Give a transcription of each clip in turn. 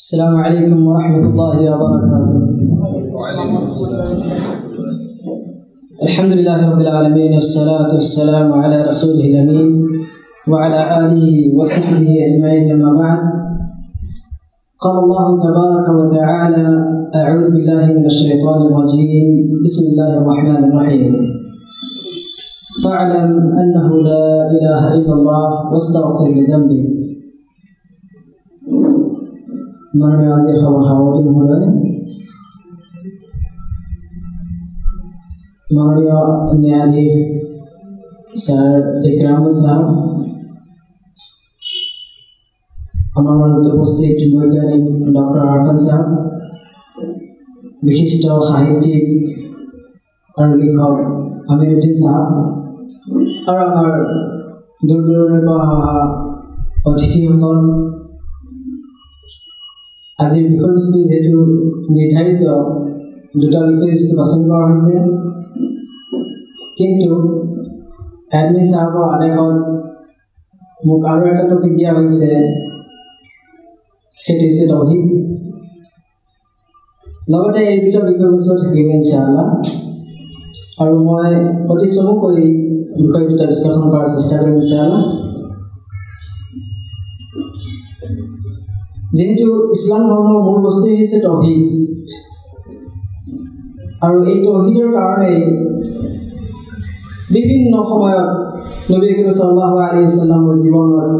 السلام عليكم ورحمة الله وبركاته. الحمد لله رب العالمين والصلاة والسلام على رسوله الأمين وعلى آله وصحبه أجمعين أما بعد. قال الله تبارك وتعالى أعوذ بالله من الشيطان الرجيم. بسم الله الرحمن الرحيم. فاعلم أنه لا إله إلا الله واستغفر لذنبك মাননীয় আজি খবৰ সভাপতি মহোদয় মাননীয় ন্যায়াধীশ ছাৰ ইকৰামুল ছাৰ আমাৰ মাজত উপস্থিত বৈজ্ঞানিক ডক্টৰ আৰফান ছাৰ বিশিষ্ট সাহিত্যিক আৰু লিখক আমিৰুদ্দিন ছাৰ। আৰু আমাৰ দূৰ দূৰণিৰ পৰা অহা অতিথিসকল আজিৰ বিষয়বস্তু যিহেতু নিৰ্ধাৰিত দুটা বিষয়বস্তু বাছনি কৰা হৈছে। কিন্তু এডমিন ছাৰৰ আদেশত মোক আৰু এটা টপিক দিয়া হৈছে সেইটো হৈছে তহিদ। লগতে এই দুটা বিষয়বস্তু থাকিব ইনশাআল্লাহ আৰু মই অতি চমুকৈ বিষয় দুটা বিশ্লেষণ কৰাৰ চেষ্টা কৰিম ইনশাআল্লাহ যিহেতু ইছলাম ধৰ্মৰ মূল বস্তুৱেই হৈছে তহিদ। আৰু এই তহিদৰ কাৰণেই বিভিন্ন সময়ত নবী কৰিম চাল্লাহ আলী চাল্লামৰ জীৱনত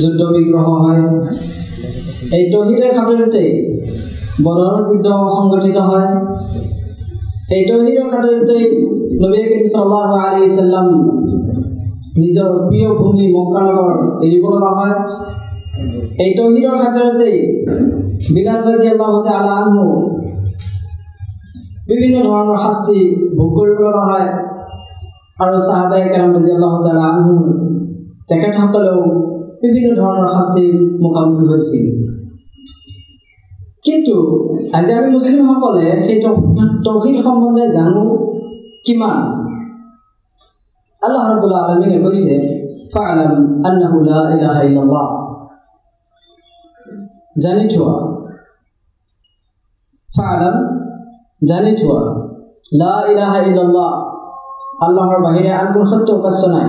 যুদ্ধ বিগ্ৰহ হয়। এই তহিদৰ খাতিৰতেই বদৰৰ যুদ্ধ সংগঠিত হয়। এই তহিদৰ খাতিৰতেই নবী কৰিম চাল্লাহ আলী চাল্লাম নিজৰ প্ৰিয় ভূমি মক্কানগৰ এৰিব লগা হয়। এই তহিদৰ খাতিৰতেই বিলাল বাজি আল্লাহতে আলা আনহু বিভিন্ন ধৰণৰ শাস্তি ভোগ কৰিব লগা হয়। আৰু চাহাবাই কেৰাম বাজি আল্লাহতে আলা আনহু তেখেতসকলেও বিভিন্ন ধৰণৰ শাস্তিৰ মুখামুখি হৈছিল কিন্তু আজি আমি মুছলিমসকলে সেই তহিদ সম্বন্ধে জানো কিমান। আল্লাহ আলমিনে কৈছে জানি থোৱা ফালাম জানি থোৱা লা ইলাহা ইল্লাল্লাহ। আল্লাহৰ বাহিৰে আন কোনো সত্য উপাস্য নাই।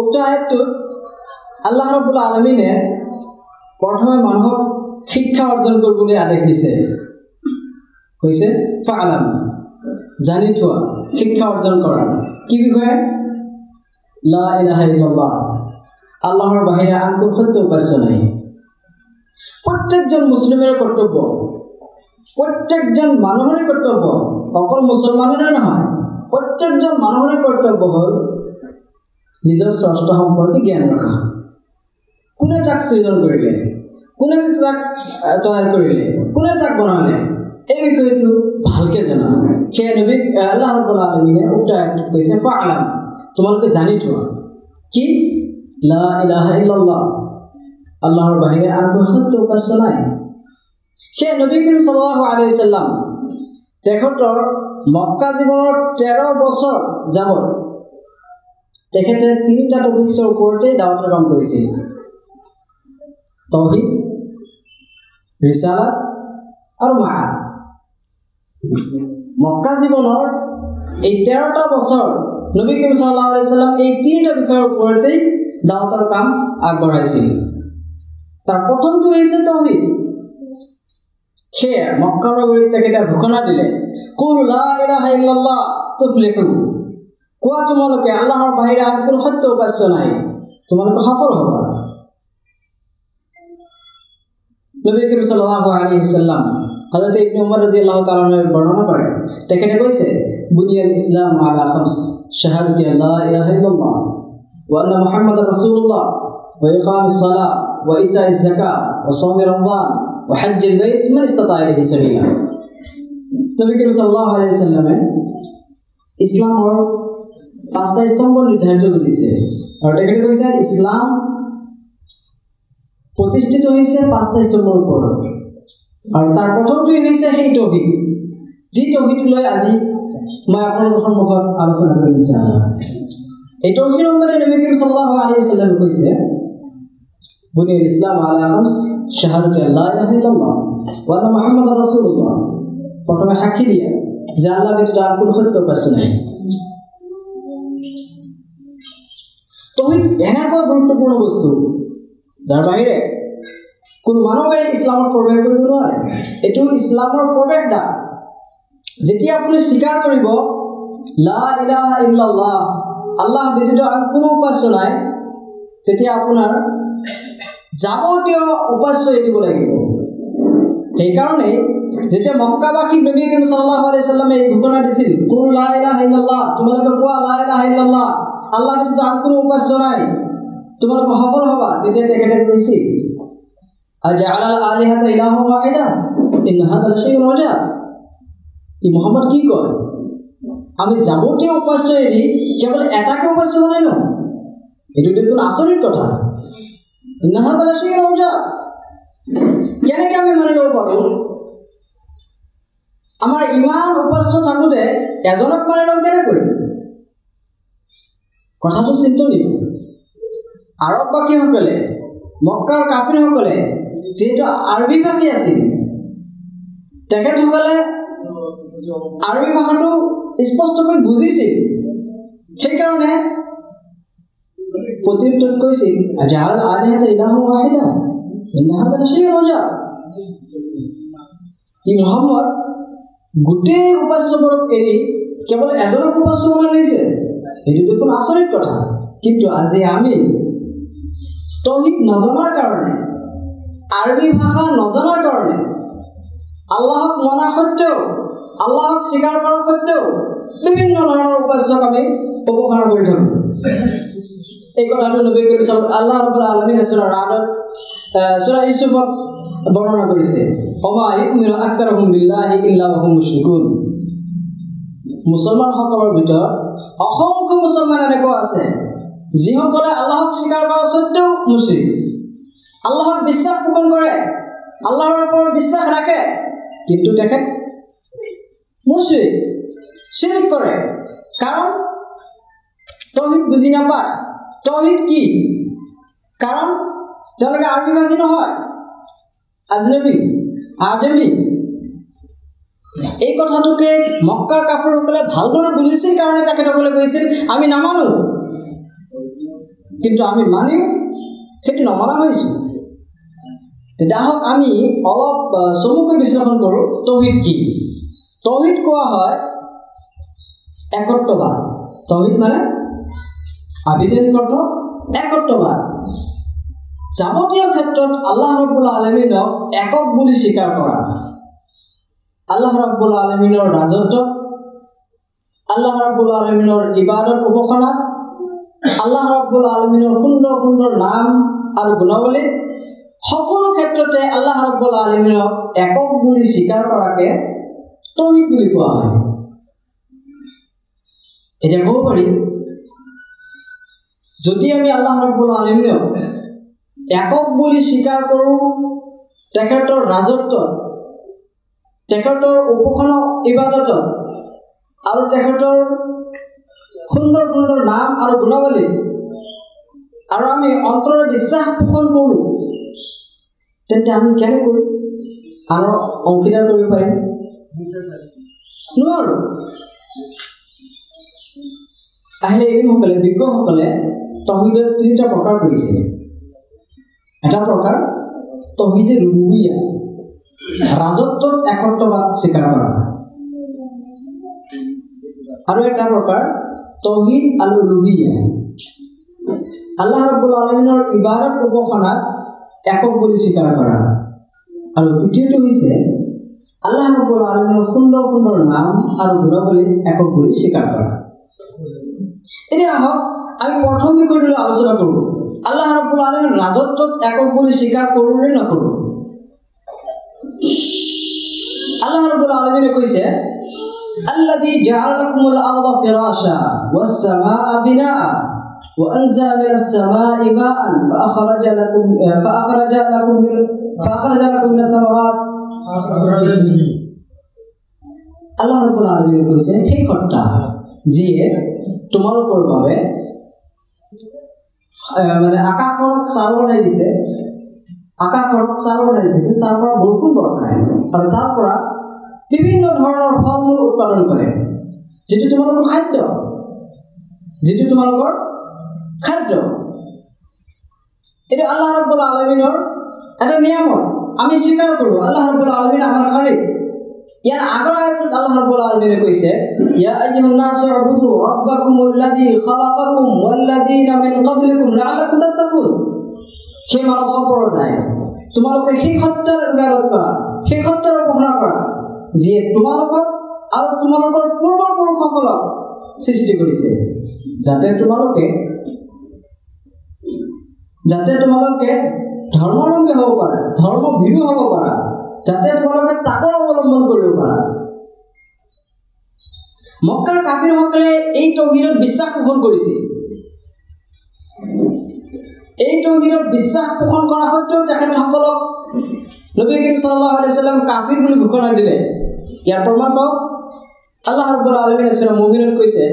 উক্ত আয়তটোত আল্লাহ ৰবুল্লা আলমিনে প্ৰথমে মানুহক শিক্ষা অৰ্জন কৰিবলৈ আদেশ দিছে। হৈছে ফালাম জানি থোৱা শিক্ষা অৰ্জন কৰা। কি বিষয়ে? লা ইলাহা ইল্লাল্লাহ। আল্লাহৰ বাহিৰে আন সত্য উপাস্য নাই। প্ৰত্যেকজন মুছলিমৰে কৰ্তব্য। প্ৰত্যেকজন মানুহৰে কৰ্তব্য। অকল মুছলমানৰে নহয় প্ৰত্যেকজন মানুহৰে কৰ্তব্য হ'ল নিজৰ স্ৰষ্টা সম্পৰ্কে জ্ঞান ৰখা। কোনে তাক সৃজন কৰিলে? কোনে তাক তৈয়াৰ কৰিলে? কোনে তাক বনালে? এই বিষয়টো ভালকৈ জনা। সেয়া নবী আল্লাহ আলমিনে উক্ত কৈছে ফা আলাম তোমালোকে জানি থোৱা। কি? আল্লাহৰ বাহিৰে আন কোনো উপাস্য নাই সেই নবী কৰিম চাল্লাহ আলাইসাল্লাম তেখেতৰ মক্কা জীৱনৰ তেৰ বছৰ যাবত তেখেতে তিনিটা টপিক্সৰ ওপৰতেই দাৱতৰ কাম কৰিছিল তহিদ ৰিচালাত আৰু মায়া মক্কা জীৱনৰ এই তেৰটা বছৰ নবী কৰিম চাল্লাহ আলাইসাল্লাম এই তিনিটা বিষয়ৰ ওপৰতেই দাৱতৰ কাম আগবঢ়াইছিল। তাৰ প্ৰথমটো হৈছে তহিদ। সেয়ে মক্কা নগৰীত তেখেতে ঘোষণা দিলে কোৱা তোমালোকে আল্লাহৰ বাহিৰে আন কোনো সত্য উপাস্য নাই। তোমালোকে সফল হ'বা। বৰ্ণনা কৰে তেখেতে কৈছে ওয়া ইকামিস সালাহ ওয়া ইতাইজ যাকাত ওয়া সাওমি রমজান ওয়া হজ্জিল বাইত মান ইসতাতা ইলাইহি সাবিলা নবী করিম সাল্লাল্লাহু আলাইহি সাল্লামে ইছলামৰ পাঁচটা স্তম্ভ নিৰ্ধাৰিত কৰিছে আৰু তেখেতে কৈছে ইছলাম প্ৰতিষ্ঠিত হৈছে পাঁচটা স্তম্ভৰ ওপৰত আৰু তাৰ প্ৰথমটোৱেই হৈছে সেই তহিদ। যি তহিদ লৈ আজি মই আপোনালোকৰ সন্মুখত আলোচনা কৰি বিচাৰোঁ এই তহিদ মানে নবী করিম সাল্লাল্লাহু আলাইহি সাল্লাম কৈছে বুনি ইসলাম আলা খামস শাহাদাত আল্লাহ ইলাহা ইল্লাল্লাহ ওয়া মুহাম্মাদার রাসূলুল্লাহ প্রথমে সাক্ষী দিয়া যে আল্লাহ ব্যতীত আর কোনো সত্য উপাস্য নাই তহিদ এনেকুৱা গুৰুত্বপূৰ্ণ বস্তু যাৰ বাহিৰে কোনো মানুহে ইছলামত প্ৰৱেশ কৰিব নোৱাৰে এইটো ইছলামৰ প্ৰৱেশদ্বাৰ যেতিয়া আপুনি স্বীকাৰ কৰিব লা ইলাহা ইল্লাল্লাহ আল্লাহ ব্যতীত আৰু কোনো উপাস্য নাই। তেতিয়া আপোনাৰ যাৱতীয় উপাস্য এৰিব লাগিব। সেইকাৰণে যেতিয়া মক্কাবাসীক নবী কৰিম চাল্লাহ আলি চাল্লামে এই ঘোষণা দিছিল কোন লা ইলাহা ইল্লাল্লাহ তোমালোকে কোৱা লা ইলাহা ইল্লাল্লাহ, আল্লাহ ব্যতীত আৰু কোনো উপাস্য নাই। তোমালোকে সফল হ'বা, তেতিয়া তেখেতে কৈছিল আলিহাতা ইলাহা উজাব। ই মোহাম্মদ কি কয়? আমি যাৱতীয় উপাস্য এৰি কেৱল এটাকে উপাস্য বনাই ন? এইটো দেখোন আচৰিত কথা। লাশাইউন উজাব কেনেকৈ আমি মানিব পাৰোঁ? আমাৰ ইমান উপাস্য থাকোঁতে এজনক মানি ল'ম কেনেকৈ? কথাটো চিন্তনীয়। আৰববাসীসকলে মক্কাৰ কাপিৰসকলে যিহেতু আৰবী ভাষী আছিল তেখেতসকলে আৰবী ভাষাটো স্পষ্টকৈ বুজিছিল। সেইকাৰণে প্ৰত্যুত্তৰত কৈছিল জাহাল আলিহাতে ইলাহ ৱাহিদা ইন্নাহাদা লাশাইউন উজাব ই মহম্মদ গোটেই উপাস্যবোৰক এৰি কেৱল এজনক উপাস্য বনাই লৈছে সেইটো দেখোন আচৰিত কথা। কিন্তু আজি আমি তহিদ নজনাৰ কাৰণে আৰবী ভাষা নজনাৰ কাৰণে আল্লাহক মনা সত্বেও আল্লাহক স্বীকাৰ কৰা সত্বেও বিভিন্ন ধৰণৰ উপাস্যক আমি উপসনা কৰি থাকোঁ। এই কথাটো নবী কৰি চাওক আল্লাহ ৰবুল আলমিন চুৰা ৰাদত চুৰা ইছুফত বৰ্ণনা কৰিছে। মুছলমানসকলৰ ভিতৰত অসংখ্য মুছলমান এনেকুৱা আছে যিসকলে আল্লাহক স্বীকাৰ কৰা স্বত্বেও মুছলিম আল্লাহক বিশ্বাস পোষণ কৰে আল্লাহৰ ওপৰত বিশ্বাস ৰাখে কিন্তু তেখেত মুছলিম চিৰিক কৰে কাৰণ তহিদ বুজি নাপায় তহিদ কি? কাৰণ তেওঁলোকে আৰবীভাষী নহয় আজনবী আজমী। এই কথাটোকে মক্কাৰ কাপোৰসকলে ভালদৰে বুজিছিল কাৰণে তেখেতসকলে কৈছিল আমি নামানো। কিন্তু আমি মানিও সেইটো নমনা হৈছোঁ। তেতিয়া আহক আমি অলপ চমুকৈ বিশ্লেষণ কৰোঁ তহিদ কি? তহিদ কোৱা হয়? একত্ববাদ। তহিদ মানে আবিধানিক অৰ্থ একত্ববাদ। যাৱতীয় ক্ষেত্ৰত আল্লাহ ৰবুল আলমিনক একক বুলি স্বীকাৰ কৰা। আল্লাহ ৰব্বুল আলমিনৰ ৰাজত্ব, আল্লাহ ৰব্বুল আলমিনৰ ইবাদত উপাসনা, আল্লাহ ৰব্বুল আলমিনৰ সুন্দৰ সুন্দৰ নাম আৰু গুণাৱলী, সকলো ক্ষেত্ৰতে আল্লাহ ৰব্বুল আলমিনক একক বুলি স্বীকাৰ কৰাকে তহিদ বুলি কোৱা হয় এতিয়া ক'ব পাৰি। যদি আমি আল্লাহ ৰব্বুল আলমিনক একক বুলি স্বীকাৰ কৰোঁ তেখেতৰ ৰাজত্বত তেখেতৰ উপাসনা ইবাদতত আৰু তেখেতৰ সুন্দৰ সুন্দৰ নাম আৰু গুণাৱলী আৰু আমি অন্তৰৰ বিশ্বাস পোষণ কৰোঁ তেন্তে আমি কেনেকৈ আনৰ অংশীদাৰ কৰিব পাৰিম? নোৱাৰোঁ। আহিলে এইসকলে বিজ্ঞসকলে তহিদৰ তিনিটা প্ৰকাৰ কৰিছে। এটা প্ৰকাৰ তহিদে ৰুবুয়া ৰাজত্বৰ একত্ববাদ স্বীকাৰ কৰা। আৰু এটা প্ৰকাৰ তহিদ আৰু লুহিয়া আল্লাহ ৰব্বুল আলমিনৰ ইবাদত উপাসনাক একক বুলি স্বীকাৰ কৰা। আৰু তৃতীয়টো হৈছে আল্লাহ ৰব্বুল আলমিনৰ সুন্দৰ সুন্দৰ নাম আৰু গুণাৱলী একক বুলি স্বীকাৰ কৰা এতিয়া আহক আমি প্ৰথম বিষয়টোলৈ আলোচনা কৰোঁ আল্লাহ ৰব্বুল আলমীৰ ৰাজত্বত একক বুলি স্বীকাৰ কৰোঁ নে নকৰোঁ আল্লাহ রব্বুল আলামিনে কইছে الذي جعل لكم الارض فراشا والسماء بناء وانزل من السماء ماء فاخرج لكم فاخرج لكم من فاخرج لكم من الثمرات আল্লাহ ৰব্বুল আলামিনে কৈছে সেই কৰ্তা যিয়ে তোমালোকৰ বাবে মানে আকাশখনক চাৰ বনাই দিছে আকাশক বনাই দিছে তাৰ পৰা বৰষুণ বৰষায় আৰু তাৰ পৰা বিভিন্ন ধৰণৰ ফল মূল উৎপাদন কৰে যিটো তোমালোকৰ খাদ্য যিটো তোমালোকৰ খাদ্য এইটো আল্লাহ ৰব্বুল আলমিনৰ এটা নিয়ামত আমি স্বীকাৰ কৰোঁ আল্লাহ ৰব্বুল আলমিন আমাৰ শাৰীৰিক ইয়াৰ আগৰ আয়াতত আল্লাহ ৰাব্বুল আলামিনে কৈছে সেই মানৱ সম্প্ৰদায় তোমালোকে সেই সত্যৰ ইবাদত কৰা সেই সত্যৰ উপাসনা কৰা যিয়ে তোমালোকক আৰু তোমালোকৰ পূৰ্বপুৰুষসকলক সৃষ্টি কৰিছে। যাতে তোমালোকে যাতে তোমালোকে ধৰ্মাৱলম্বী হ'ব পাৰা ধৰ্ম ভীৰু হ'ব পাৰা যাতে তোমালোকে তাকো অৱলম্বন কৰিব পাৰা মক্কাৰ কাফিৰসকলে এই তৌহিদত বিশ্বাস পোষণ কৰিছিল এই তৌহিদত বিশ্বাস পোষণ কৰা সত্বেও তেখেতসকলক নবী কৰিম চাল্লাহ আলাইসাল্লাম কাফিৰ বুলি ঘোষণা দিলে ইয়াৰ প্ৰমাণ চাওক আল্লাহ ৰব্বুল আলমিনে চুৰা মুমিনত কৈছে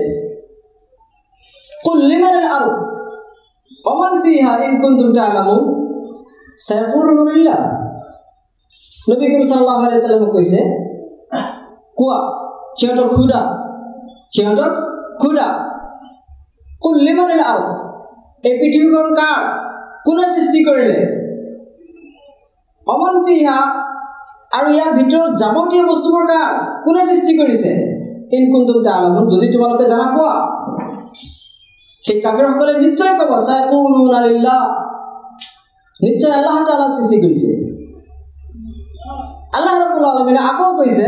قل لمن الأرض ومن فيها إن كنتم تعلمون সাইফুৰুল্লাহ নবী কৰিম সাল্লাহ আলাই কৈছে কোৱা সিহঁতক সুধা সিহঁতক সুধা কুল্লি মানে এই পৃথিৱীখন কাৰ কোনে সৃষ্টি কৰিলে অমন পিহা আৰু ইয়াৰ ভিতৰত যাৱতীয় বস্তুবোৰ কাৰ কোনে সৃষ্টি কৰিছে ইন কোনটো আলম যদি তোমালোকে জানা কোৱা সেই কাপেৰসকলে নিশ্চয় ক'ব চাই কোন নিশ্চয় আল্লাহ তাআলা সৃষ্টি কৰিছে আল্লাহ রাব্বুল আলামিন আকৌ কৈছে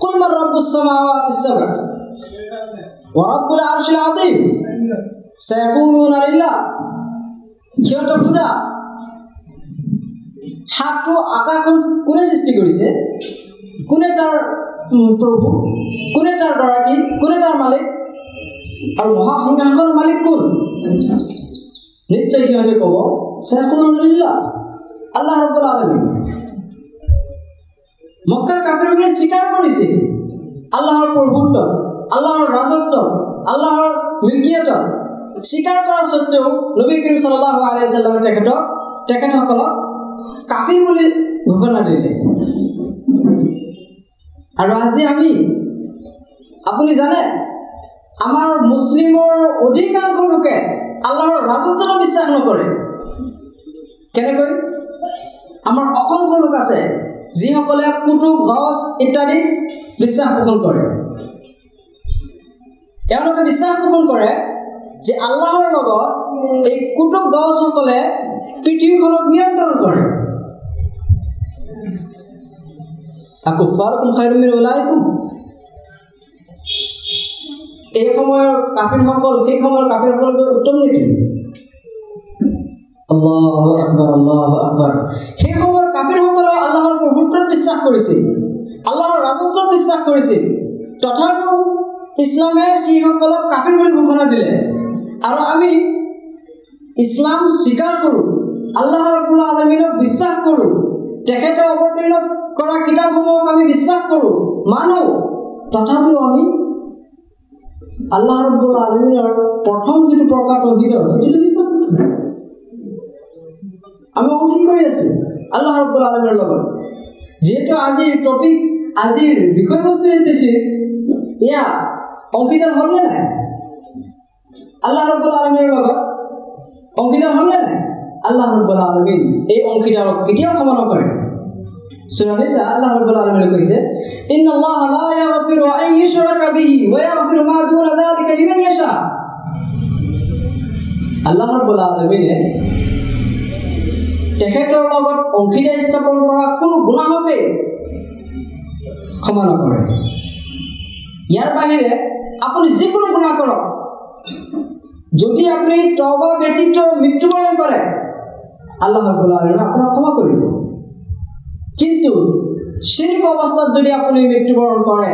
কুল রাব্বুস সামাওয়াতি সাবআ? ওয়া রাব্বুল আরশিল আযীম। সায়াকুলুনা লিল্লাহ। সিহঁতক আকাশখন কোনে সৃষ্টি কৰিছে কোনে তাৰ প্ৰভু কোনে তাৰ কোনে তাৰ মালিক? আৰু মহাসিংহাসনৰ মালিক কোন? নিশ্চয় সিহঁতে ক'ব লিল্লাহ আল্লাহ ৰাব্বুল আলামিন মক্কাৰ কাফিৰসকলে স্বীকাৰ কৰিছিল আল্লাহৰ প্ৰভুত্ব আল্লাহৰ ৰাজত্ব আল্লাহৰ মিল্কিয়ত স্বীকাৰ কৰা স্বত্বেও নবী কৰিম চাল্লাহ আলাইসাল্লামে তেখেতক তেখেতসকলক কাফিৰ বুলি ঘোষণা দিলে আৰু আজি আমি, আপুনি জানে, আমাৰ মুছলিমৰ অধিকাংশ লোকে আল্লাহৰ ৰাজত্বটো বিশ্বাস নকৰে। কেনেকৈ? আমাৰ অসংখ্য লোক আছে যিসকলে কুটুব গছ ইত্যাদি বিশ্বাস পোষণ কৰে। এওঁলোকে বিশ্বাস পোষণ কৰে যে আল্লাহৰ লগত এই কুটুব গছসকলে পৃথিৱীখনক নিয়ন্ত্ৰণ কৰে। আকৌ খাইৰুমিৰ ওলাইকুম এই সময়ৰ কাফিৰসকল সেই সময়ৰ কাফিৰসকলকৈ উত্তম নেকি? সেই সময়ৰ কাফিৰসকলে আল্লাহৰ প্ৰভুত্বত বিশ্বাস কৰিছিল। আল্লাহৰ ৰাজত্বত বিশ্বাস কৰিছিল। তথাপিও ইছলামে সেইসকলক কাফিৰ বুলি ঘোষণা দিলে। আৰু আমি ইছলাম স্বীকাৰ কৰোঁ আল্লাহ ৰবুল আলমিনক বিশ্বাস কৰোঁ তেখেতে অৱতীৰ্ণ কৰা কিতাপসমূহক আমি বিশ্বাস কৰোঁ মানো। তথাপিও আমি আল্লাহ ৰবুল আলমিনৰ প্ৰথম যিটো প্ৰকাশ অভিনয় সেইটোতো বিশ্বাস আমি অংকী কৰি আছোঁ? আল্লাহ ৰব্বুল আলমৰ লগত। যিহেতু আজিৰ টপিক আজিৰ বিষয়বস্তু হৈছে এয়া অংকীদাৰ হ'লনে নাই? আল্লাহ ৰব্বুল আলমীৰ লগত অংকীদাৰ হ'লনে নাই? আল্লাহ ৰব্বুল আলমিন এই অংশীদাৰক কেতিয়াও ক্ষমা নকৰে আল্লাহ লা তেখেতৰ লগত অংশীদাৰ স্থাপন কৰা কোনো গুণাহকে ক্ষমা নকৰে। ইয়াৰ বাহিৰে আপুনি যিকোনো গুণা কৰক। যদি আপুনি তবা ব্যতীত মৃত্যুবৰণ কৰে, আল্লাহ আপোনাক ক্ষমা কৰিব। কিন্তু শিল্প অৱস্থাত যদি আপুনি মৃত্যুবৰণ কৰে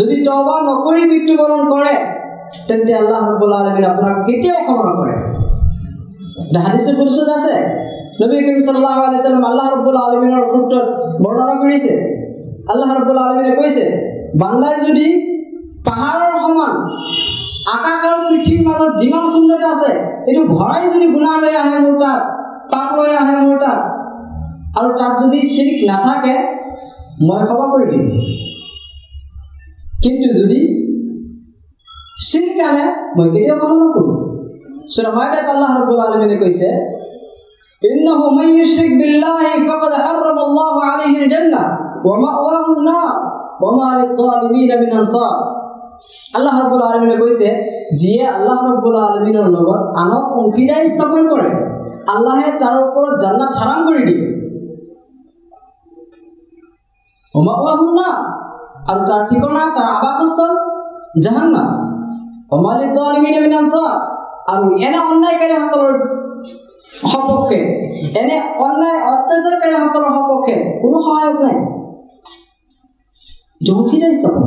যদি তবা নকৰি মৃত্যুবৰণ কৰে তেন্তে আল্লাহ ৰব্বুল আলমিন আপোনাক কেতিয়াও ক্ষমা নকৰে। হাদিছে পুৰুষত আছে নবী কৰিম সাল্লাহ আলাইসাল্লাম আল্লাহ ৰব্বুল আলমিনৰ ক্ষেত্ৰত বৰ্ণনা কৰিছে। আল্লাহ ৰব্বুল আলমিনে কৈছে বান্দাই যদি পাহাৰৰ সমান আকাশ আৰু পৃথিৱীৰ মাজত যিমান শূন্যতা আছে এইটো ভৰাই যদি গুণা লৈ আহে মোৰ তাত পাপ লৈ আহে মোৰ তাত আৰু তাত যদি চিৰিক নাথাকে মই ক্ষমা কৰি দিম কিন্তু যদি চিৰিক আনে মই কেতিয়াও ক্ষমা নকৰোঁ চুৰামাইদাত আল্লাহ ৰবুল আলমিনে কৈছে إنه من يشرك بالله فقد حرم الله عليه الجنة ومأواه النار وما للظالمين من أنصار আল্লাহ ৰব্বুল আলমিনে কৈছে যিয়ে আল্লাহ ৰব্বুল আলমিনৰ লগত আনক অংশীদাৰ স্থাপন কৰে আল্লাহে তাৰ ওপৰত জান্নাত হাৰাম কৰি দিয়ে না আৰু তাৰ ঠিকনা তাৰ আৱাসস্থল জাহান্না অমালিক আলমিনে মিনাঞ্চাৰ আৰু এনে অন্যায়কাৰীসকলৰ সপক্ষে এনে অন্যায় অত্যাচাৰকাৰীসকলৰ সপক্ষে কোনো সহায়ক নাই। অংশীদাৰ স্থাপন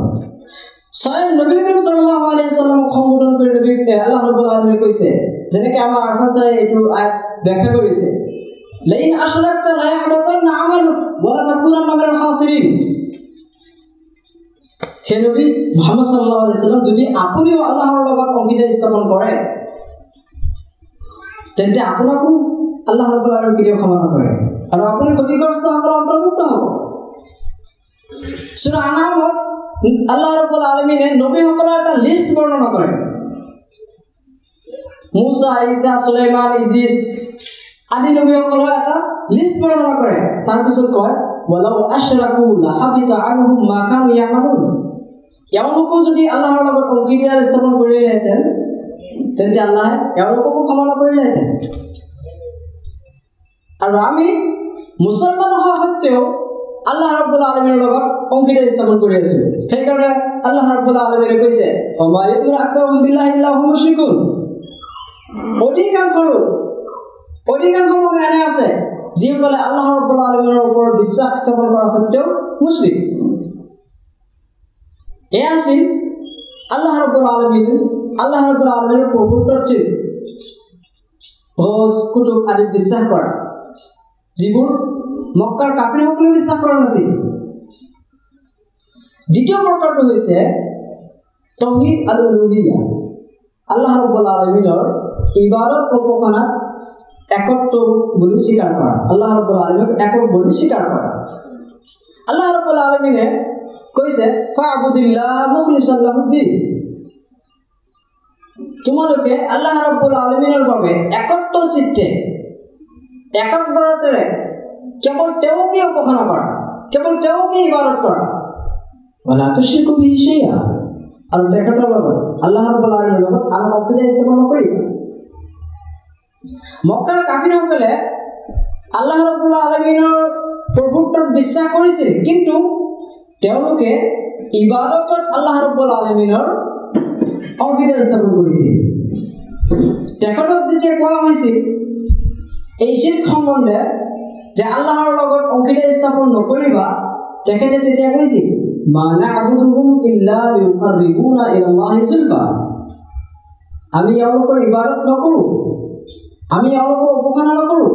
স্বয়ং নবী কৰিম সাল্লাল্লাহু আলাইহি সাল্লামক সম্বোধন কৰি নবী আল্লাহ কৈছে যেনেকৈ আমাৰ আৰফাছাই এইটো ব্যাখ্যা কৰিছে ইয়াহদাতান্না আমালু ওয়া লা তাকুনান্না মিনাল খাসিৰিন হে নবী মুহাম্মদ সাল্লাল্লাহু আলাইহি সাল্লাম যদি আপুনিও আল্লাহৰ লগত অংশীদাৰ স্থাপন কৰে তেন্তে আপোনাকো আল্লাহ ৰাব্বুল আলামিনে কেতিয়াও ক্ষমা নকৰে। আৰু আপুনি ক্ষতিগ্ৰস্তসকলৰ অন্তৰ্ভুক্ত হ'ব। সূৰা আনামত আল্লাহ ৰব্বুল আলমিনে নবীসকলৰ এটা লিষ্ট বৰ্ণনা কৰে। মুছা ইছা চুলাইমান ইদ্ৰিছ আদি নবীসকলৰ এটা লিষ্ট বৰ্ণনা কৰে। তাৰপিছত কয় এওঁলোকো যদি আল্লাহৰ লগত অংশীদাৰ স্থাপন কৰিলেহেঁতেন তেন্তে আল্লাহে এওঁলোককো ক্ষমা নকৰিলেহেঁতেন। আৰু আমি মুছলমান হোৱা সত্বেও আল্লাহ ৰব্বুল আলমীৰ লগত অংশীদাৰ স্থাপন কৰি আছো। সেইকাৰণে আল্লাহ ৰব্বুল আলমীৰে কৈছে অধিকাংশ লোক অধিকাংশ লোক এনে আছে যিসকলে আল্লাহ ৰব্বুল আলমীৰ ওপৰত বিশ্বাস স্থাপন কৰা সত্বেও মুছলিম। এয়া আছিল আল্লাহ ৰব্বুল আলমীৰ আল্লাহ ৰব্বুল আলমীৰ প্ৰভুত্ব আছিল ভোজ কুটুব আদিত বিশ্বাস কৰা। যিবোৰ মক্কাৰ কাপিৰসকলে বিশ্বাস কৰা নাছিল। দ্বিতীয় প্ৰকাৰটো হৈছে তহিদ আৰু লুহিয়া। আল্লাহ ৰব্বুল আলমিনৰ ইবাদত উপাসনাত একত্ব বুলি স্বীকাৰ কৰা আল্লাহ ৰব্বুল আলমীক একক বুলি স্বীকাৰ কৰা আল্লাহ ৰব্বুল আলমিনে কৈছে তোমালোকে আল্লাহ ৰব্বুল আলমিনৰ বাবে একত্ব চিত্তে একাগ্ৰতাৰে কেৱল তেওঁকে উপাসনা কৰা কেৱল তেওঁকে ইবাদত কৰা মানে আতুষ্য কবি সেয়া আৰু তেখেতৰ লগত আল্লাহ ৰব্বুল আলমীৰ লগত আন অংশীদাৰ স্থাপন নকৰিবা মক্কাৰ কাফিৰসকলে আল্লাহ ৰব্বুল আলমিনৰ প্ৰভুত্বত বিশ্বাস কৰিছিল। কিন্তু তেওঁলোকে ইবাদতত আল্লাহ ৰব্বুল আলমিনৰ অংশীদাৰ স্থাপন কৰিছিল। তেখেতক যেতিয়া কোৱা হৈছিল এই শিল্প সম্বন্ধে যে আল্লাহৰ লগত অংশীদাৰ স্থাপন নকৰিবা তেখেতে তেতিয়া কৈছিল আমি এওঁলোকৰ ইবাদত নকৰোঁ। আমি এওঁলোকৰ উপাসনা নকৰোঁ।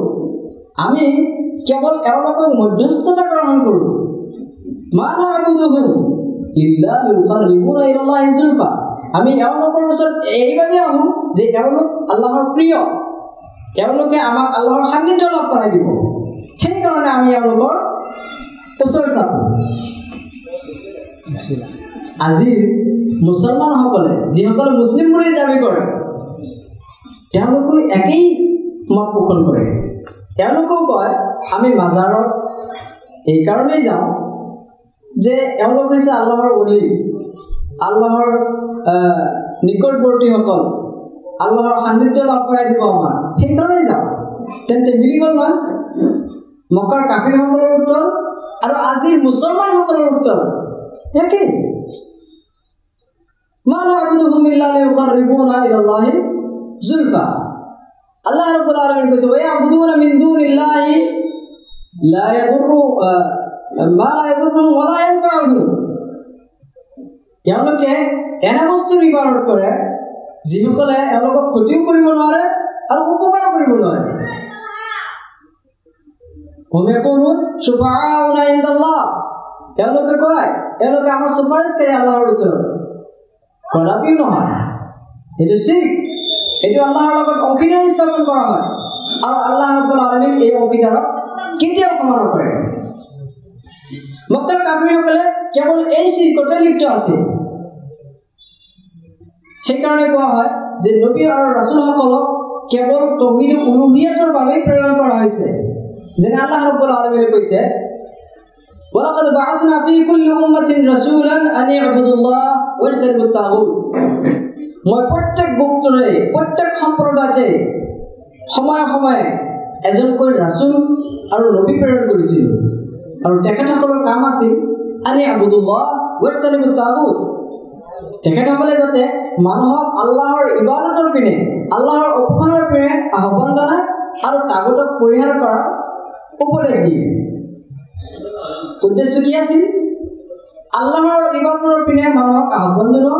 আমি কেৱল এওঁলোকক মধ্যস্থতা গ্ৰহণ কৰোঁ। ইলাল্লাহি যুলফা আমি এওঁলোকৰ ওচৰত এইবাবে আহোঁ যে এওঁলোক আল্লাহৰ প্ৰিয়। এওঁলোকে আমাক আল্লাহৰ সান্নিধ্য লাভ কৰাই দিব। সেইকাৰণে আমি এওঁলোকৰ ওচৰত যাব আজিৰ মুছলমানসকলে যিসকলে মুছলিম বুলি দাবী কৰে তেওঁলোকো একেই মত পোষণ কৰে। তেওঁলোকেও কয় আমি মাজাৰত এইকাৰণেই যাওঁ যে এওঁলোক হৈছে আল্লাহৰ অলি আল্লাহৰ নিকটৱৰ্তীসকল আল্লাহৰ সান্নিধ্য লাভ কৰাই দিব আমাৰ সেইকাৰণেই যাওঁ। তেন্তে মিলিব নহয় মক্কাৰ কাফিৰসকলৰ উত্তৰ আৰু আজিৰ মুছলমানসকলৰ উত্তৰ একেই। জুলফা আল্লাহ রাব্বুল আলামিন কৈছে ওয়া ইয়াবুদুনা মিন দুনিল্লাহি লা ইয়াদুরু মা লা ইয়াদুরু ওয়া লা ইয়ানফাউহু তেওঁলোকে এনে বস্তুৰ ইবাদত কৰে, যিসকলে এওঁলোকক ক্ষতিও কৰিব নোৱাৰে আৰু উপকাৰ কৰিব নোৱাৰে। তেওঁলোকে কয় তেওঁলোকে আমাৰ চুপাৰিচকাৰী আল্লাহৰ ওচৰত। কদাপিও নহয়। সেইটো চিক এইটো আল্লাহৰ লগত অংশীদাৰ স্থাপন কৰা হয় আৰু আল্লাহ ৰব্বুল আলমিন এই অংশীদাৰক কেতিয়াও ক্ষমা নকৰে মক্কাৰ কাফিৰসকলে কেৱল এই চিৰকতে লিপ্ত আছিল সেইকাৰণে কোৱা হয় যে নবী আৰু ৰাচুলসকলক কেৱল তহিদ উলুহিয়াতৰ বাবেই প্ৰেৰণ কৰা হৈছে যেনে আল্লাহ ৰব্বুল আলমিনে কৈছে ولقد بعثنا في كل أمة رسولا أن يعبدوا الله واجتنبوا الطاغوت মই প্ৰত্যেক গুপ্তৰে প্ৰত্যেক সম্প্ৰদায়তে সময়ে সময়ে এজনকৈ ৰাচুল আৰু নবী প্ৰেৰণ কৰিছিলোঁ। আৰু তেখেতসকলৰ কাম আছিল আনি আবুদুল্লাহ তেখেতসকলে যাতে মানুহক আল্লাহৰ ইবাদতৰ পিনে আল্লাহৰ উপাসনাৰ পিনে আহ্বান জনায় আৰু তাগুতক পৰিহাৰ কৰাৰ উপদেশ দিয়ে। উদ্দেশ্য কি আছিল? আল্লাহৰ ইবাদতৰ পিনে মানুহক আহ্বান জনোৱা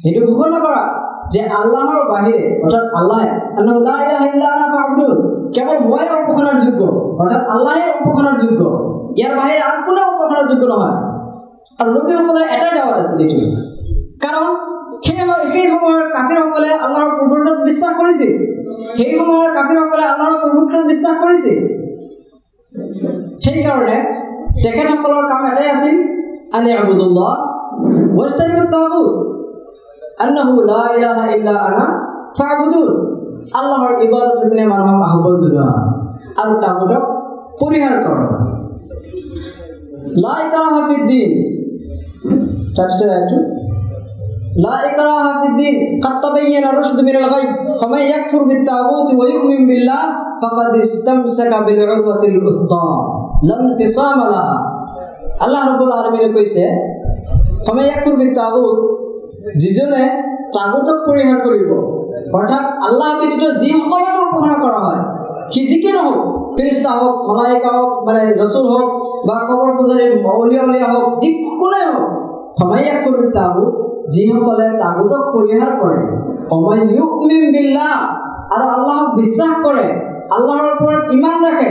সেইটো ঘোষণা কৰা যে আল্লাহৰ বাহিৰে অৰ্থাৎ আল্লাহে কেৱল মই উপাসনাৰ যোগ্য অৰ্থাৎ আল্লাহে উপাসনাৰ যোগ্য ইয়াৰ বাহিৰে আন কোনেও উপাসনাৰ যোগ্য নহয় আৰু নবীসকলৰ এটাই দাৱাত আছিল এইটো কাৰণ সেই সেই সময়ৰ কাফিৰসকলে আল্লাহৰ পূৰ্বত্বত বিশ্বাস কৰিছিল সেই সময়ৰ কাফিৰসকলে আল্লাহৰ পূৰ্বত্বত বিশ্বাস কৰিছিল সেইকাৰণে তেখেতসকলৰ কাম এটাই আছিল আনি আবুদুল্লাহ আল্লাহৰ ইবাদতৰ পিনে মানুহক আহ্বান জনোৱা আৰু তাগুতক পৰিহাৰ কৰা লা ইকৰাহা ফিদ্দিন তাৰপিছত এইটো لا إكراه في الدين قد تبين الرشد من الغي فمن يكفر بالطاغوت ويؤمن بالله فقد استمسك بالعروة الوثقى لا انفصام لها আল্লাহ ৰব্বুল আলমিনে কৈছে ফমে ইয়াকুৰ বিত্তাগুত যিজনে তাগুতক পৰিহাৰ কৰিব অৰ্থাৎ আল্লাহ ব্যতীত যিসকলকে উপাসনা কৰা হয় সি যিকে নহওক ফিৰিষ্টা হওক মলাইকা হওক মানে ৰচুল হওক বা কবৰ পূজাৰী অলিয়া হওক যিসকলে হওক ফমে ইয়াকুৰ বিত্তাগুত যিসকলে তাগুতক পৰিহাৰ কৰে আৰু আল্লাহক বিশ্বাস কৰে আল্লাহৰ ওপৰত ইমান ৰাখে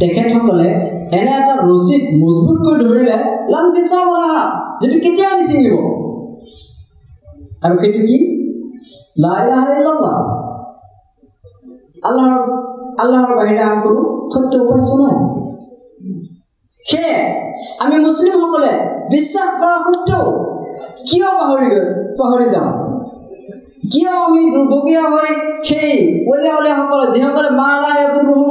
তেখেতসকলে এনে এটা ৰচিদ মজবুতকৈ ধৰিলে লাম বলা যিটো কেতিয়াও নিচিঙিব আৰু সেইটো কি? আল্লাহৰ আল্লাহৰ বাহিৰে আন কোনো সত্য উপাস্য নাই। সেয়ে আমি মুছলিমসকলে বিশ্বাস কৰা সত্বেও কিয় পাহৰি পাহৰি যাওঁ কিয় আমি দুৰ্ভগীয়া হৈ সেই অলিয়া অলিয়াসকলে যিসকলে মাৰাই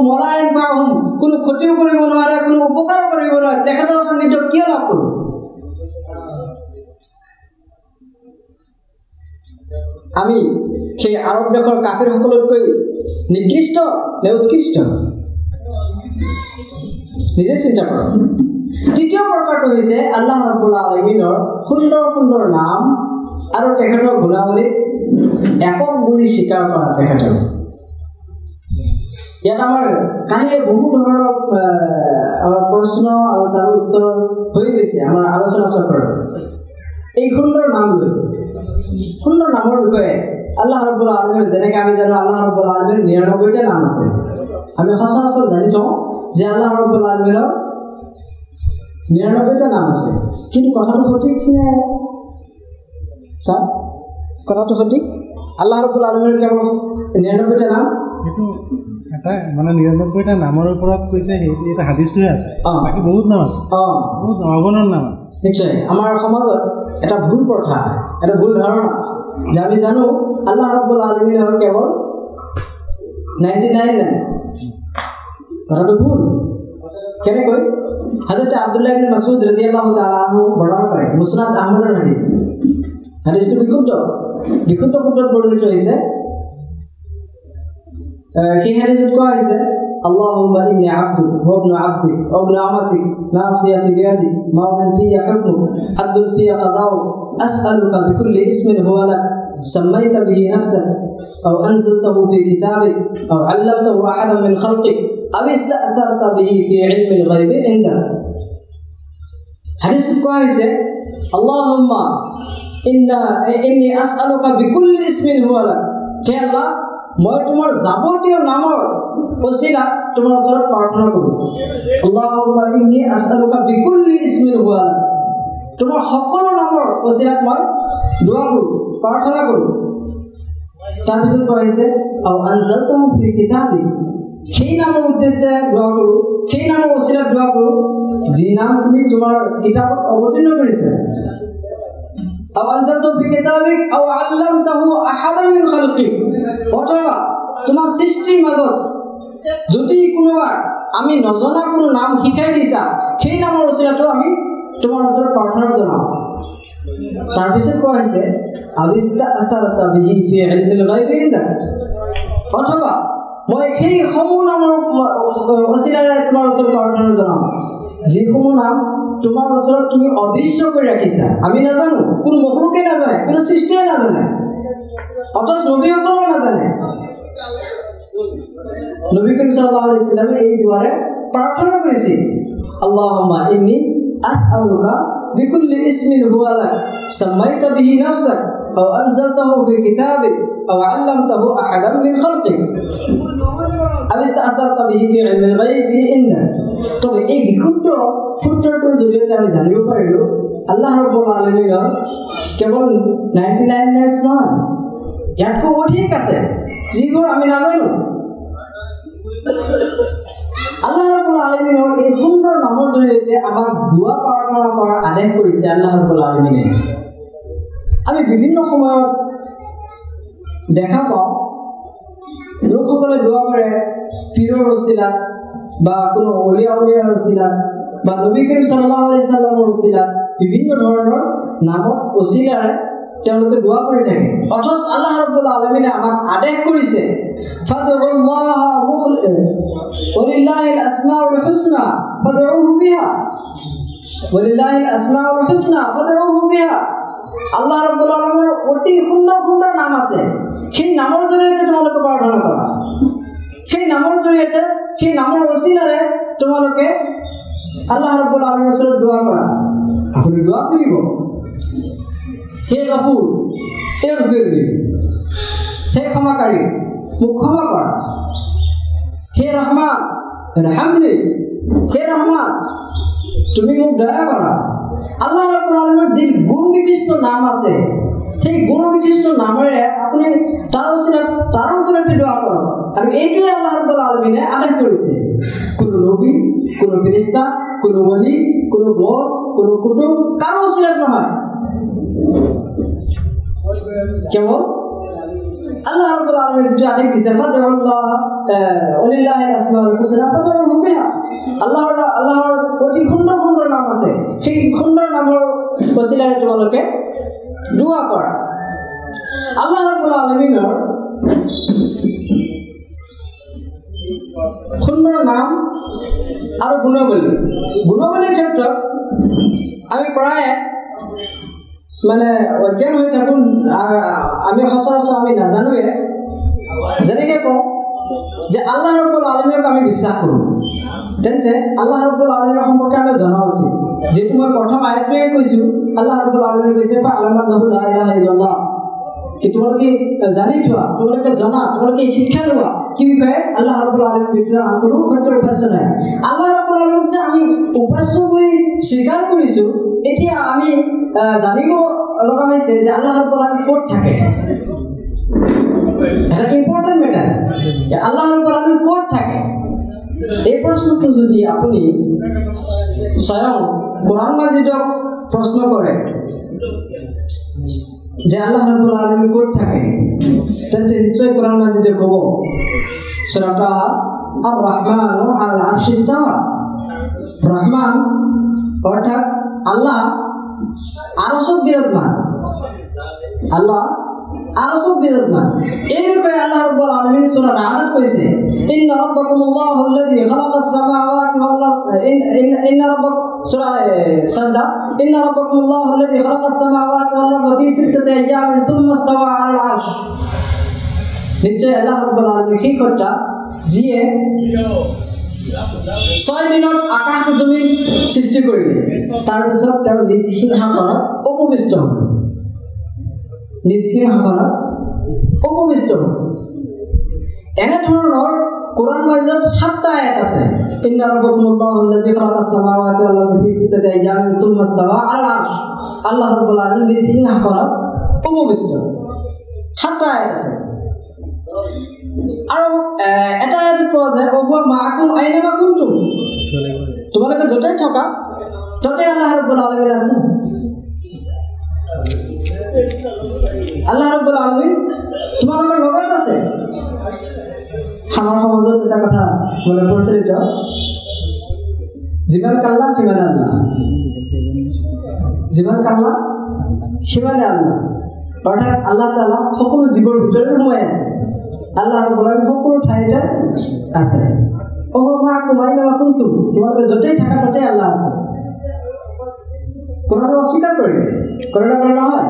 মৰাই পাহোঁ কোনো ক্ষতিও কৰিব নোৱাৰে কোনো উপকাৰো কৰিব নোৱাৰে তেখেতৰ সান্নিধ্য কিয় লাভ কৰোঁ আমি সেই আৰৱ দেশৰ কাফিৰসকলতকৈ নিকৃষ্ট নে উৎকৃষ্ট? নিজে চিন্তা কৰক। তৃতীয় প্ৰকাৰটো হৈছে আল্লাহ ৰবুল্লা আলমিনৰ সুন্দৰ সুন্দৰ নাম আৰু তেখেতৰ গুণাৱলী একক বুলি স্বীকাৰ কৰা তেখেতৰ। ইয়াত আমাৰ কালিয়ে বহু ধৰণৰ প্ৰশ্ন আৰু তাৰ উত্তৰ হৈ গৈছে আমাৰ আলোচনা চক্ৰৰ এই সুন্দৰ নাম লৈ সুন্দৰ নামৰ বিষয়ে আল্লাহ ৰবুল্লা আলমীৰ যেনেকৈ আমি জানো আল্লাহ ৰবুল্লা আলমীৰ নিৰানব্বৈটা নাম আছে। আমি সচৰাচৰ জানি থওঁ যে আল্লাহ ৰবুল আলমিনৰ নিৰানব্বৈটা নাম আছে। কিন্তু কথাটো সঠিক ছাৰ? কথাটো সঠিক? আল্লাহ ৰবুল আলমিনৰ কেৱল নিৰানব্বৈটা নাম? সেইটো এটা মানে নিৰানব্বৈটা নামৰ ওপৰত কৈছে সেই এটা হাদিছটোহে আছে। বাকী বহুত নাম আছে। অঁ। বহুত অগণন নাম আছে। নিশ্চয়। আমাৰ সমাজত এটা ভুল প্ৰথা এটা ভুল ধাৰণা যে আমি জানো আল্লাহ ৰবুল আলমিনৰ কেৱল নাইণ্টি নাইন কথাটো ভুল। কেনেকৈ? হাজৰতে আব্দুল্লাহ ইবনে মাছুদ বৰ্ণনা কৰে। মুছনাদ আহমদৰ হাদিছ। হাদিছটো বিশুদ্ধ। বিশুদ্ধ শব্দত বৰ্ণিত হৈছে সেই হাদিছত কোৱা হৈছে اللهم إني عبدك وابن عبدك وابن أمتك ناصيتي بيدك ماض في حكمك عدل في قضاؤك أسألك بكل اسم هو لك سميت به نفسك أو أنزلته في كتابك أو علمته أحدا من خلقك أو استأثرت به في علم الغيب عندك حديث كويس اللهم ইন্নি আছালোকা বিকুল ইস্মিন হোৱালা হে আল্লাহ মই তোমাৰ যাৱতীয় নামৰ পচিলা তোমাৰ ওচৰত প্ৰাৰ্থনা কৰোঁ। আল্লাহ ইন্নি আছালোকা বিকুল ইস্মিন হোৱালা তোমাৰ সকলো নামৰ পচিলাক মই দোৱা কৰোঁ প্ৰাৰ্থনা কৰোঁ। তাৰপিছত কোৱা আহিছে আৰু আঞ্জাল তেওঁ সেই নামৰ উদ্দেশ্যে দোৱা কৰোঁ সেই নামৰ অচিলাত দোৱা কৰোঁ যি নাম তুমি তোমাৰ কিতাপত অৱতীৰ্ণ কৰিছা। أو أنزلته في كتابك أو علمته أحدا من خلقك অথবা তোমাৰ সৃষ্টিৰ মাজত যদি কোনোবা আমি নজনা কোনো নাম শিকাই দিছা সেই নামৰ ওচৰতো আমি তোমাৰ ওচৰত প্ৰাৰ্থনা জনাওঁ তাৰপিছত কোৱা হৈছে অথবা মই সেই সমূহ নামৰ অচিলাৰে তোমাৰ ওচৰত প্ৰাৰ্থনা জনাওঁ যিসমূহ নাম তোমাৰ ওচৰত তুমি অদৃশ্য কৰি ৰাখিছা। আমি নাজানো কোনো মখলুকে নাজানে কোনো সৃষ্টিয়ে নাজানে। অথচ নবীসকলেও নাজানে। নবী করিম সাল্লাল্লাহু আলাইহি সাল্লামে এই দুয়ারে প্রার্থনা করেছি আল্লাহুম্মা ইন্নী আসআলুকা বিকুল্লি ইসমিন হুয়া লাক সাম্মাইতা বিহি নাফসাক। ইয়াতকৈ অধিক আছে যিবোৰ আমি নাজানো আল্লাহ ৰব্বুল আলমিনৰ এই সুন্দৰ নামৰ জৰিয়তে আমাক দুৱা প্ৰাৰ্থনা কৰাৰ আদেশ কৰিছে আল্লাহ ৰব্বুল আলমিনে আমি বিভিন্ন সময়ত দেখা পাওঁ লোকসকলে দোৱা কৰে পীৰৰ ৰচিলাত বা কোনো অলিয়া উলিয়াৰ ৰচিলাত বা নবী কৰিম চাল্লাহ আলি চাল্লামৰ ৰচিলাত বিভিন্ন ধৰণৰ নামত অচিলাৰে তেওঁলোকে দোৱা কৰি থাকে। অথচ আল্লাহ ৰব্বুল আলমিনে আমাক আদেশ কৰিছে আল্লাহ ৰব্বুল আলমৰ অতি সুন্দৰ সুন্দৰ নাম আছে। সেই নামৰ জৰিয়তে তোমালোকে প্ৰাৰ্থনা কৰা। সেই নামৰ জৰিয়তে, সেই নামৰ অচিলাৰে তোমালোকে আল্লাহ ৰব্বুল আলমৰ ওচৰত দোৱা কৰা। আপুনি দোৱা কৰিব। হে গাফুৰ, হে গফিৰলি হে ক্ষমাকাৰী, মোক ক্ষমা কৰা। হে ৰহমান ৰাহামলি হে ৰহমান, তুমি মোক দয়া কৰা। আল্লাহ ৰব্বুল আলমৰ যি গুণ বিশিষ্ট নাম আছে, সেই গুণ বিশিষ্ট নামেৰে আপুনি তাৰ ওচৰত তাৰ ওচৰতে দোৱা কৰক আৰু এইটোৱে আল্লাহ ৰব্বুল আলমিনে আদেশ কৰিছে কোনো নবী, কোনো ফিৰিষ্টা কোনো বলি কোনো বছ কোনো কুটুম কাৰো ওচৰত নহয় কেৱল আল্লাহ রাব্বুল আলামিন যেটা আদেশ দিছে ফাদউল্লাহ ওয়ালিল্লাহিল আসমাউল হুসনা ফাদউহু বিহা আল্লাহৰ আল্লাহৰ অতি সুন্দৰ সুন্দৰ নাম আছে সেই সুন্দৰ নামৰ ওচিলাৰে তোমালোকে দোৱা কৰা। আল্লাহ ৰাব্বুল আলামিনৰ সুন্দৰ নাম আৰু গুণাৱলী গুণাৱলীৰ ক্ষেত্ৰত আমি প্ৰায়ে মানে অজ্ঞান হৈ থাকোঁ আমি সচৰাচৰ আমি নাজানোৱে যেনেকৈ কওঁ যে আল্লাহ ৰব্বুল আলমীক আমি বিশ্বাস কৰোঁ। তেন্তে আল্লাহ ৰব্বুল আলমীৰ সম্পৰ্কে আমি জনা উচিত। যিহেতু মই প্ৰথম আয়টোৱে কৈছোঁ আল্লাহ ৰব্বুল আলমীয়ে কৈছে আলমাত নহ'ল কি তোমালোকে জানি থোৱা তোমালোকে জনা তোমালোকে শিক্ষা লোৱা কি বিষয়ে আল্লাহ আলমীৰ ভিতৰত আন কোনো সত্য উপাস্য নাই আল্লাহ ৰব্বুল আলমীক যে আমি উপাস্য বুলি স্বীকাৰ কৰিছোঁ এতিয়া আমি জানিব লগা হৈছে যে আল্লাহ ৰব্বুল আলমী ক'ত থাকে এটা ইম্পৰ্টেণ্ট মেটাৰ আল্লাহ ৰব্বুল আলমী ক'ত থাকে এই প্ৰশ্নটো যদি আপুনি স্বয়ং কোৰআন মাজিদক প্ৰশ্ন কৰে যে আল্লাহ রাব্বুল আলামিন কোর থাকে তাতে নিশ্চয় কোরআন মাজিদে কব সূরাটা আর রহমান আল আরশি রহমান অর্থাৎ আল্লাহ আরশত বিরাজমান। আল্লাহ আৰু চব বিৰাজমান এই বিষয়ে আল্লাহ যিয়ে ছয় দিনত আকাশ জমিন সৃষ্টি কৰিলে। তাৰপিছত তেওঁ নিজ সিংহাসনত উপবিষ্ট হ'ল। নিজ সিংহাসনত উপবিষ্ট হ'ল এনেধৰণৰ কোরআন মাজিদত সাতটা আয়াত আছে। ইন্না রাব্বাকুমুল্লাহু আল্লাযী খালাকাস সামাওয়াতি ওয়াল আরদা ফি সিত্তাতি আইয়ামিন থুম্মা ইস্তাওয়া আলাল আরশ। আল্লাহ রাব্বুল আলামিন নিজ সিংহাসনত উপবিষ্ট। সাতটা আয়াত আছে। আৰু এটা পোৱা যায় অহুৱা মাকুম আইনামা কুনতুম? তোমালোকে য'তেই থকা ততে আল্লাহ ৰব্বুল আলমিন আছে। আল্লাহ ৰব্বুল আলমিন তোমালোকৰ লগত আছে আমাৰ সমাজত এটা কথা মানে প্ৰচলিত যিমান কাল্লা সিমানে আল্লাহ? যিমান কাল্লা সিমানে আল্লাহ? অৰ্থাৎ আল্লাহ তালা সকলো জীৱৰ ভিতৰত সোমাই আছে। আল্লাহ ৰব্বুল আলমিন সকলো ঠাইতে আছে। অহমা কুমাই নামা কোনটো তোমালোকে য'তেই থাকা ততেই আল্লাহ আছে। কোনোটো অস্বীকাৰ কৰিলে ক'লে নহয়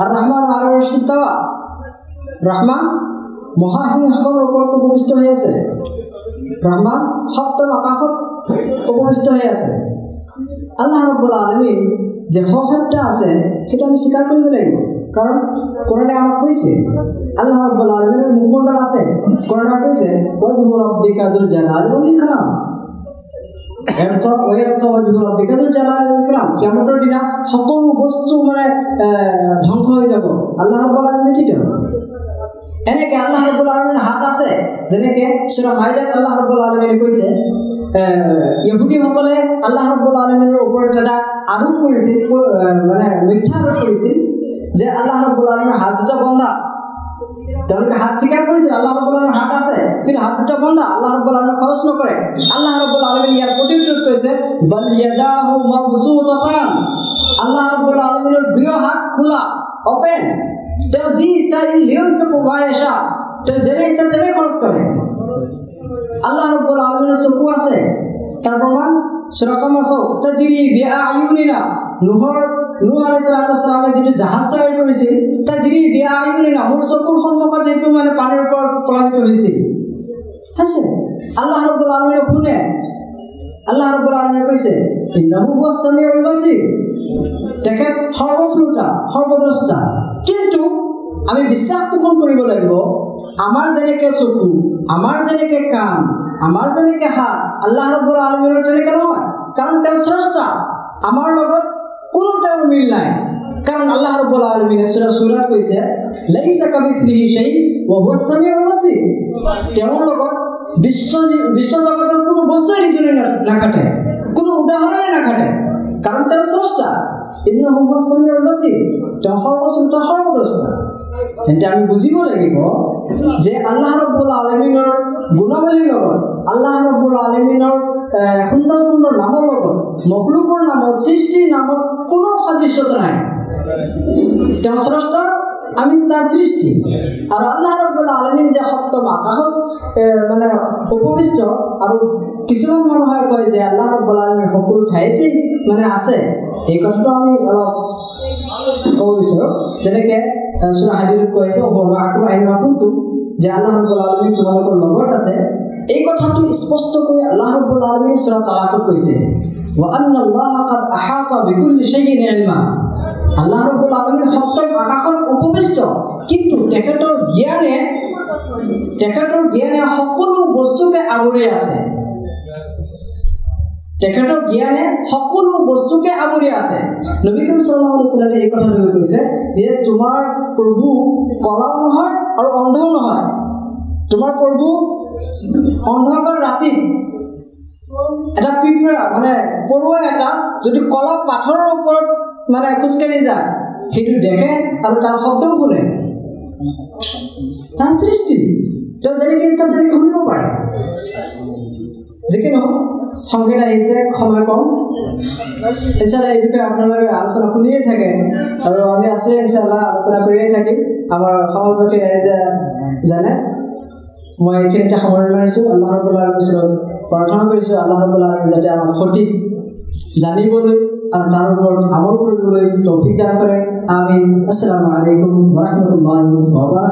আৰু ৰহমান আৰু চিস্তাৱা ৰহমান মহাসিংহাসনৰ ওপৰত উপবিষ্ট হৈ আছে। ৰহমান সপ্তম আকাশত উপবিষ্ট হৈ আছে। আল্লাহ ৰব্বুল আলমিন যে সসত্য আছে সেইটো আমি স্বীকাৰ কৰিব লাগিব কাৰণ কোৰণে আমাক কৈছে আল্লাহ ৰব্বুল আলমিনৰ মুখমণ্ডল আছে। কোৰণে কৈছে ৰব্বিকা দুল জালাল ওয়াল ইকৰাম কিয়ামতৰ দিনা সকলো বস্তু মানে ধ্বংস হৈ যাব। আল্লাহ ৰব্বুল আলমিন ব্যতীত এনেকে আল্লাহ ৰব্বুল আলমিনৰ হাত আছে। যেনেকে চুৰা মাইদাত আল্লাহ ৰব্বুল আলমিনে কৈছে ইহুদীসকলে আল্লাহ ৰব্বুল আলমিনৰ ওপৰত এটা আৰোপ কৰিছিল মানে মিথ্যা আৰোপ কৰিছিল যে আল্লাহ ৰব্বুল আলমিনৰ হাত দুটা বন্ধা। তেওঁলোকে হাত স্বীকাৰ কৰিছিল আল্লাহ ৰব্বুল আলমিনৰ হাত আছে? কিন্তু হাত দুটা বন্ধা আল্লাহ ৰব্বুল আলমিন খৰচ নকৰে আল্লাহ ৰব্বুল আলমিন ইয়াৰ প্ৰতিউত্তৰত কৈছে বল ইয়াদাহু মাবসুতাতান। আল্লাহ ৰব্বুল আলমিনৰ দুয়ো হাত খোলা অপেন তেওঁ যি ইচ্ছা লিয়ন এসা তেওঁ যেনে ইচ্ছা তেনে খৰচ কৰে আল্লাহ ৰব্বুল আলমিনেৰ চকু আছে। তাৰ প্ৰমাণ চুৰাকামৰ চক তাজিৰি বিয়া আয়ুনিনা নোহৰ নোহ আলাইসালামে যিটো জাহাজ তৈয়াৰ কৰিছিল তাজিৰি বিয়া আয়ুনিনা মোৰ চকুৰ সন্মুখত এইটো মানে পানীৰ ওপৰত প্লাৱিত হৈছিল। আছে? আল্লাহ ৰব্বুল আলমিনে শুনে। আল্লাহ ৰব্বুল আলমিনে কৈছে উল-বাছিৰ তেখেত সৰ্বশ্ৰোতা সৰ্বদ্ৰষ্টা। কিন্তু আমি বিশ্বাস পোষণ কৰিব লাগিব আমাৰ যেনেকে চকু আমাৰ যেনেকে কাণ আমাৰ যেনেকে হাত আল্লাহ ৰব্বুল আলমিনৰ তেনেকে নহয়। কাৰণ তেওঁ স্ৰষ্টা। আমাৰ লগত কোনো তেওঁৰ মিল নাই। কাৰণ আল্লাহ ৰব্বুল আলমিনে চুৰা চুৰাত কৈছে লাইছা কামিথলিহি সেই ৱহুৱাছ-সামি উল-বাছিৰ তেওঁৰ লগত বিশ্ব বিশ্ব জগতৰ কোনো বস্তুৱে নিজনে নাখাটে কোনো উদাহৰণে নাখাটে কাৰণ তেওঁ স্ৰষ্টা ইন্না হুৱাছ-সামি উল-বাছিৰ তেওঁ সৰ্বশ্ৰোতা সৰ্বদ্ৰষ্টা তেন্তে আমি বুজিব লাগিব যে আল্লাহ ৰব্বুল আলমিনৰ গুণাৱলীৰ লগত আল্লাহ ৰব্বুল আলমিনৰ সুন্দৰ সুন্দৰ নামৰ লগত মখলুকৰ নামত সৃষ্টিৰ নামত কোনো সাদৃশ্যতা নাই। তেওঁ স্ৰষ্টা আমি তাৰ সৃষ্টি। আৰু আল্লাহ ৰব্বুল আলমিন যে সপ্তম আকাশত মানে উপবিষ্ট আৰু কিছুমান মানুহে কয় যে আল্লাহ ৰব্বুল আলমিন সকলো ঠাইতেই মানে আছে। এই কথাটো আমি অলপ ক'ব বিচাৰোঁ। যেনেকৈ চুৰা হাদিৰত কৈ আছে আকৌ আইন আল্লাহ ৰব্বুল আলমিন তোমালোকৰ লগত আছে। এই কথাটো স্পষ্টকৈ আল্লাহ ৰব্বুল আলমিন চুৰা তালাকত কৈছে। আল্লাহ ৰব্বুল আলমিন সপ্তম আকাশত উপবিষ্ট। কিন্তু তেখেতৰ জ্ঞানে তেখেতৰ জ্ঞানে সকলো বস্তুকে আৱৰি আছে। তেখেতৰ জ্ঞানে সকলো বস্তুকে আৱৰি আছে। নবী চাল্লাহ আলাইছালামে এই কথাটোকে কৈছে যে তোমাৰ প্ৰভু কলাও নহয় আৰু অন্ধও নহয়। তোমাৰ প্ৰভু অন্ধকাৰ ৰাতিত এটা পিঁপৰা মানে পৰুৱা এটা যদি কলা পাথৰৰ ওপৰত মানে খোজকাঢ়ি যায় সেইটো দেখে আৰু তাৰ শব্দও শুনে। তাৰ সৃষ্টি। তেওঁ যেনেকৈ ইচ্ছা তেনেকৈ শুনিব পাৰে। যিকি নহওক সংকেত আহিছে ক্ষমা কম ইনশাল্লাহ এই বিষয়ে আপোনালোকে আলোচনা শুনিয়ে থাকে। আৰু আমি আছোৱে ইনশাল্লাহ আলোচনা কৰিয়ে থাকিম। আমাৰ সমাজবাসী ৰাইজে জানে মই এইখিনিতে সামৰণি মাৰিছোঁ। আল্লাহ ৰবুল্লাৰ ওচৰত প্ৰাৰ্থনা কৰিছোঁ। আল্লাহ ৰবুল্লাহ যাতে আমাক সঠিক জানিবলৈ আৰু তাৰ ওপৰত আমল কৰিবলৈ তৌফিক দান কৰে। আমি আসসালামু আলাইকুম ওৰহমতুল্লাহ